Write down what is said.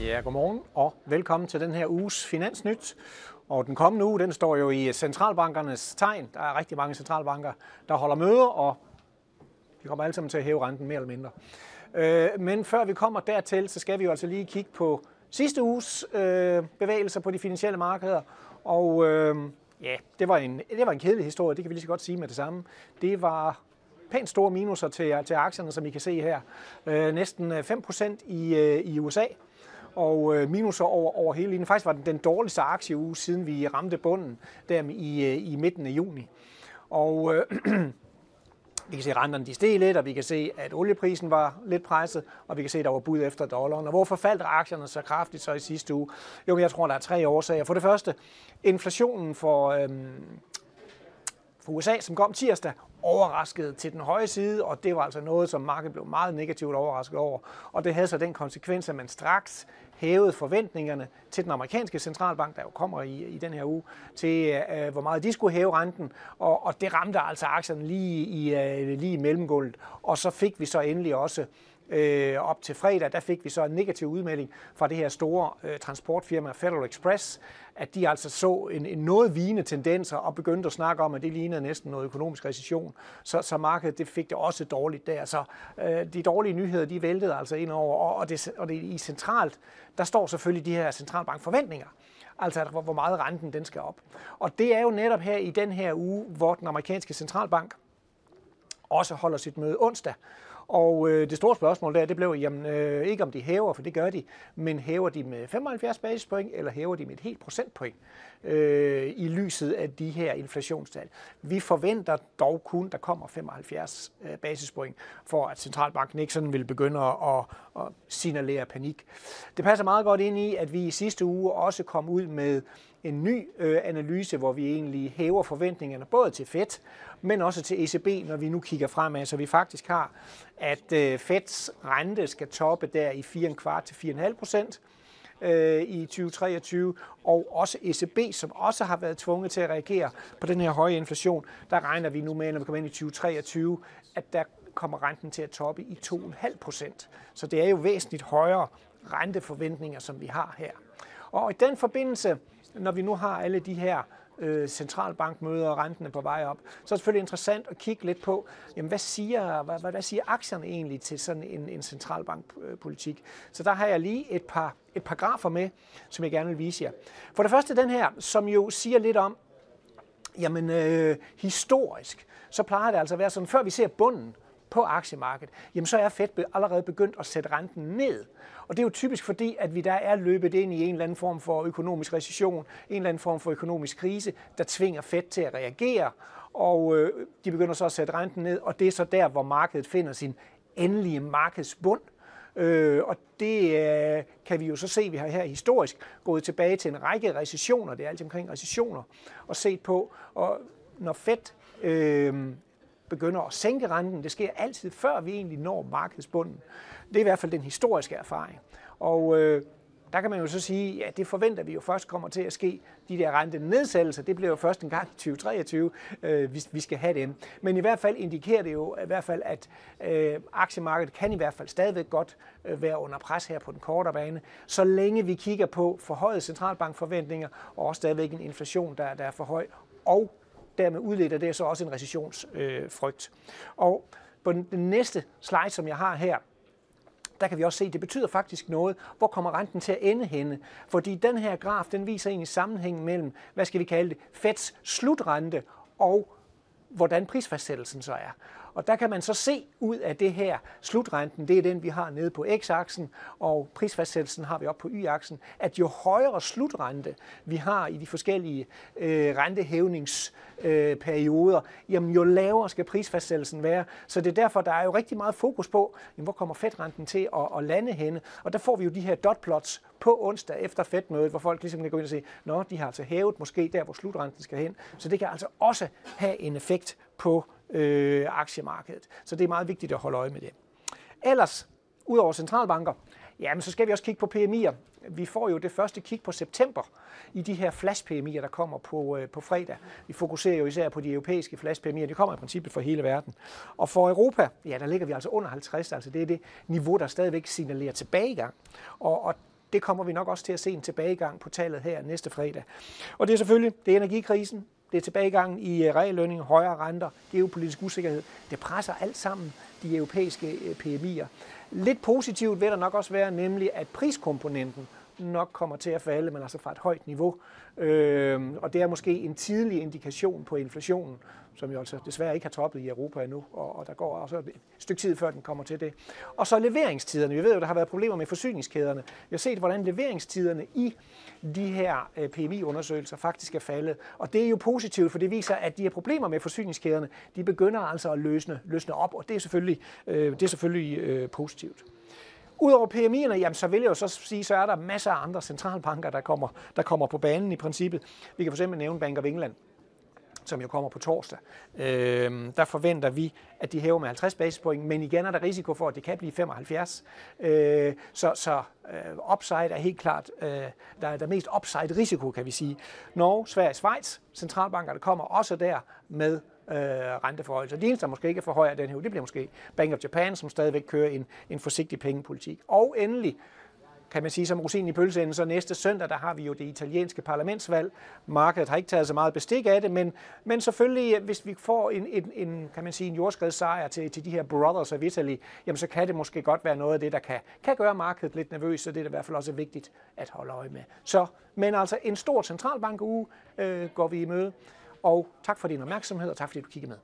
Ja, godmorgen og velkommen til den her uges Finansnyt. Og den kommende uge, den står jo i centralbankernes tegn. Der er rigtig mange centralbanker, der holder møder, og de kommer alle sammen til at hæve renten mere eller mindre. Øh, men før vi kommer dertil, så skal vi jo altså lige kigge på sidste uges øh, bevægelser på de finansielle markeder. Og øh, ja, det var, en, det var en kedelig historie, det kan vi lige så godt sige med det samme. Det var pænt store minuser til, til aktierne, som I kan se her. Øh, næsten 5% i, øh, i USA, og øh, minuser over, over hele linjen. Faktisk var den den dårligste aktieuge, siden vi ramte bunden der i, øh, i midten af juni. Og øh, vi kan se, at renterne de steg lidt, og vi kan se, at olieprisen var lidt presset, og vi kan se, at der var bud efter dollaren. Og hvorfor faldt aktierne så kraftigt så i sidste uge? Jo, jeg tror, der er tre årsager. For det første, inflationen for, øhm, for USA, som kom tirsdag, overraskede til den høje side, og det var altså noget, som markedet blev meget negativt overrasket over. Og det havde så den konsekvens, at man straks hævede forventningerne til den amerikanske centralbank, der jo kommer i, i den her uge, til øh, hvor meget de skulle hæve renten, og, og det ramte altså aktierne lige i, øh, lige i mellemgulvet. Og så fik vi så endelig også øh, op til fredag, der fik vi så en negativ udmelding fra det her store øh, transportfirma Federal Express, at de altså så en, en noget vigende tendenser og begyndte at snakke om, at det lignede næsten noget økonomisk recession. Så, så markedet det fik det også dårligt der. Så øh, de dårlige nyheder, de væltede altså ind over, og, og, det, og det i centralt, der står selvfølgelig de her centralbankforventninger altså hvor meget renten den skal op. Og det er jo netop her i den her uge, hvor den amerikanske centralbank også holder sit møde onsdag. Og øh, det store spørgsmål der, det blev jamen, øh, ikke om de hæver, for det gør de, men hæver de med 75 basispoint, eller hæver de med et helt procentpoint øh, i lyset af de her inflationstal. Vi forventer dog kun, der kommer 75 øh, basispoint, for at centralbanken ikke sådan vil begynde at, at, signalere panik. Det passer meget godt ind i, at vi i sidste uge også kom ud med en ny øh, analyse, hvor vi egentlig hæver forventningerne både til Fed, men også til ECB, når vi nu kigger fremad, så vi faktisk har, at øh, Feds rente skal toppe der i 4,25 til 4,5 procent øh, i 2023, og også ECB, som også har været tvunget til at reagere på den her høje inflation, der regner vi nu med, når vi kommer ind i 2023, at der kommer renten til at toppe i 2,5 procent. Så det er jo væsentligt højere renteforventninger, som vi har her. Og i den forbindelse, når vi nu har alle de her øh, centralbankmøder og renten er på vej op, så er det selvfølgelig interessant at kigge lidt på, jamen, hvad, siger, hvad, hvad, hvad siger aktierne egentlig til sådan en, en centralbankpolitik. Så der har jeg lige et par, et par grafer med, som jeg gerne vil vise jer. For det første den her, som jo siger lidt om, jamen øh, historisk, så plejer det altså at være sådan, før vi ser bunden, på aktiemarkedet, jamen så er Fed allerede begyndt at sætte renten ned. Og det er jo typisk fordi, at vi der er løbet ind i en eller anden form for økonomisk recession, en eller anden form for økonomisk krise, der tvinger Fed til at reagere, og øh, de begynder så at sætte renten ned, og det er så der, hvor markedet finder sin endelige markedsbund. Øh, og det øh, kan vi jo så se, vi har her historisk gået tilbage til en række recessioner, det er alt omkring recessioner, og set på, og når Fed øh, begynder at sænke renten. Det sker altid før vi egentlig når markedsbunden. Det er i hvert fald den historiske erfaring. Og øh, der kan man jo så sige, at ja, det forventer vi jo først kommer til at ske. De der rentenedsættelser, det bliver jo først en gang i 2023, øh, hvis vi skal have dem. Men i hvert fald indikerer det jo i hvert fald, at øh, aktiemarkedet kan i hvert fald stadigvæk godt øh, være under pres her på den korte bane, så længe vi kigger på forhøjet centralbankforventninger og også stadigvæk en inflation, der, der er for høj, og dermed udleder det så også en recessionsfrygt. Og på den, den næste slide, som jeg har her, der kan vi også se, at det betyder faktisk noget. Hvor kommer renten til at ende henne? Fordi den her graf, den viser egentlig sammenhængen mellem, hvad skal vi kalde det, Feds slutrente og hvordan prisfastsættelsen så er. Og der kan man så se ud af det her, slutrenten, det er den, vi har nede på x-aksen, og prisfastsættelsen har vi op på y-aksen, at jo højere slutrente vi har i de forskellige øh, rentehævningsperioder, øh, jamen jo lavere skal prisfastsættelsen være. Så det er derfor, der er jo rigtig meget fokus på, jamen, hvor kommer fedrenten til at, at lande henne. Og der får vi jo de her dotplots på onsdag efter Fed-mødet, hvor folk ligesom kan gå ind og sige, nå, de har altså hævet måske der, hvor slutrenten skal hen. Så det kan altså også have en effekt på øh, aktiemarkedet. Så det er meget vigtigt at holde øje med det. Ellers, udover centralbanker, jamen, så skal vi også kigge på PMI'er. Vi får jo det første kig på september i de her flash-PMI'er, der kommer på, øh, på fredag. Vi fokuserer jo især på de europæiske flash-PMI'er. De kommer i princippet for hele verden. Og for Europa, ja, der ligger vi altså under 50. Altså det er det niveau, der stadigvæk signalerer tilbagegang. Og, og det kommer vi nok også til at se en tilbagegang på tallet her næste fredag. Og det er selvfølgelig det er energikrisen, det er tilbagegangen i øh, reallønning, højere renter, geopolitisk usikkerhed. Det presser alt sammen de europæiske øh, PMI'er. Lidt positivt vil der nok også være, nemlig at priskomponenten nok kommer til at falde, men altså fra et højt niveau. Øh, og det er måske en tidlig indikation på inflationen, som jo altså desværre ikke har toppet i Europa endnu, og, og der går også et stykke tid, før den kommer til det. Og så leveringstiderne. Vi ved jo, der har været problemer med forsyningskæderne. Vi har set, hvordan leveringstiderne i de her øh, PMI-undersøgelser faktisk er faldet. Og det er jo positivt, for det viser, at de her problemer med forsyningskæderne, de begynder altså at løsne, løsne op, og det er selvfølgelig, øh, det er selvfølgelig øh, positivt. Udover PMI'erne, jamen, så vil jeg jo så sige, så er der masser af andre centralbanker, der kommer, der kommer på banen i princippet. Vi kan fx nævne Bank of England, som jo kommer på torsdag. Øh, der forventer vi, at de hæver med 50 basispoint, men igen er der risiko for, at det kan blive 75. Øh, så så øh, upside er helt klart, øh, der er der mest upside risiko, kan vi sige. Norge, Sverige, Schweiz, centralbanker, der kommer også der med øh, renteforhøjelser. De eneste, der måske ikke er for højere den her, det bliver måske Bank of Japan, som stadigvæk kører en, en forsigtig pengepolitik. Og endelig kan man sige, som rosin i pølseenden, så næste søndag, der har vi jo det italienske parlamentsvalg. Markedet har ikke taget så meget bestik af det, men, men selvfølgelig, øh, hvis vi får en, en, en kan man sige, en jordskredssejr til, til de her Brothers of Italy, jamen så kan det måske godt være noget af det, der kan, kan gøre markedet lidt nervøs, så det er i hvert fald også vigtigt at holde øje med. Så, men altså en stor centralbankuge øh, går vi i møde, og tak for din opmærksomhed, og tak fordi du kiggede med.